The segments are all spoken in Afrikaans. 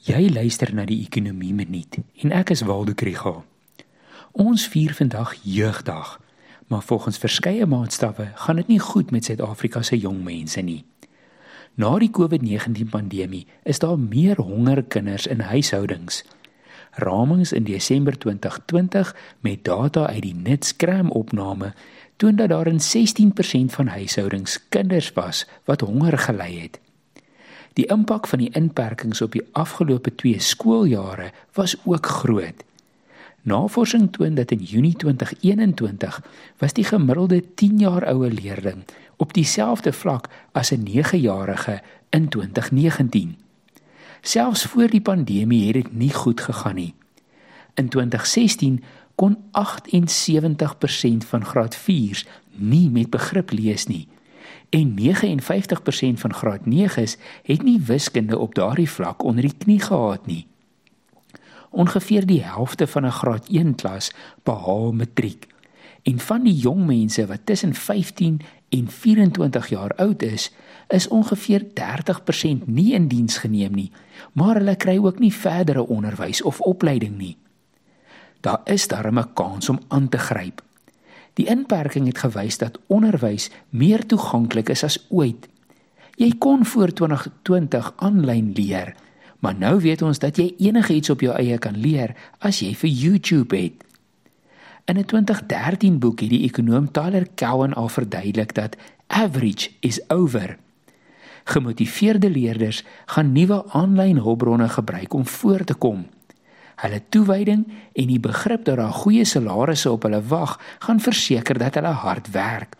Jy luister na die Ekonomie Minuut en ek is Waldo Krügel. Ons vier vandag Jeugdag, maar volgens verskeie maatstawwe gaan dit nie goed met Suid-Afrika se jong mense nie. Na die COVID-19 pandemie is daar meer honger kinders in huishoudings. Ramings in Desember 2020 met data uit die Nitscram opname toon dat daar in 16% van huishoudings kinders was wat honger gely het. Die impak van die inperkings op die afgelope 2 skooljare was ook groot. Navorsing toon dat in Junie 2021 was die gemiddelde 10 jaar oue leerling op dieselfde vlak as 'n 9-jarige in 2019. Selfs voor die pandemie het dit nie goed gegaan nie. In 2016 kon 78% van graad 4s nie met begrip lees nie en 59% van graad 9s het nie wiskunde op daardie vlak onder die knie gehad nie. Ongeveer die helfte van 'n graad 1 klas behaal matriek. En van die jong mense wat tussen 15 en 24 jaar oud is, is ongeveer 30% nie in diens geneem nie, maar hulle kry ook nie verdere onderwys of opleiding nie. Daar is darem 'n kans om aan te gryp. Die inperking het gewys dat onderwys meer toeganklik is as ooit. Jy kon voor 2020 aanlyn leer, maar nou weet ons dat jy enigiets op jou eie kan leer as jy vir YouTube het. In 'n 2013 boek het die ekonom Tyler Cowen al verduidelik dat average is over. Gemotiveerde leerders gaan nuwe aanlyn hulpbronne gebruik om voor te kom. Hulle toewyding en die begrip dat daar goeie salarisse op hulle wag, gaan verseker dat hulle hard werk.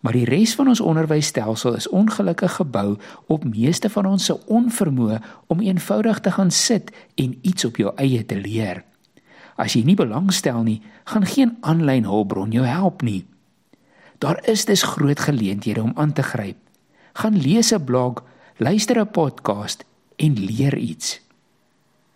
Maar die res van ons onderwysstelsel is ongelukkig gebou op meeste van ons se onvermoë om eenvoudig te gaan sit en iets op jou eie te leer. As jy nie belangstel nie, gaan geen aanlyn hulpbron jou help nie. Daar is dus groot geleenthede om aan te gryp. Gaan lees 'n blog, luister 'n podcast en leer iets.